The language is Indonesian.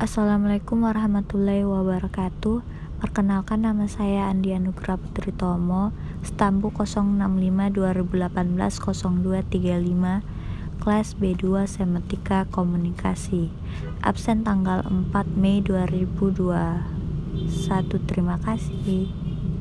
Assalamualaikum warahmatullahi wabarakatuh. Perkenalkan nama saya Andi Anugrah Putri Tomo, Stambu 065 2018 0235, kelas B2 Semetika Komunikasi. Absen tanggal 4 Mei 2021. Terima kasih.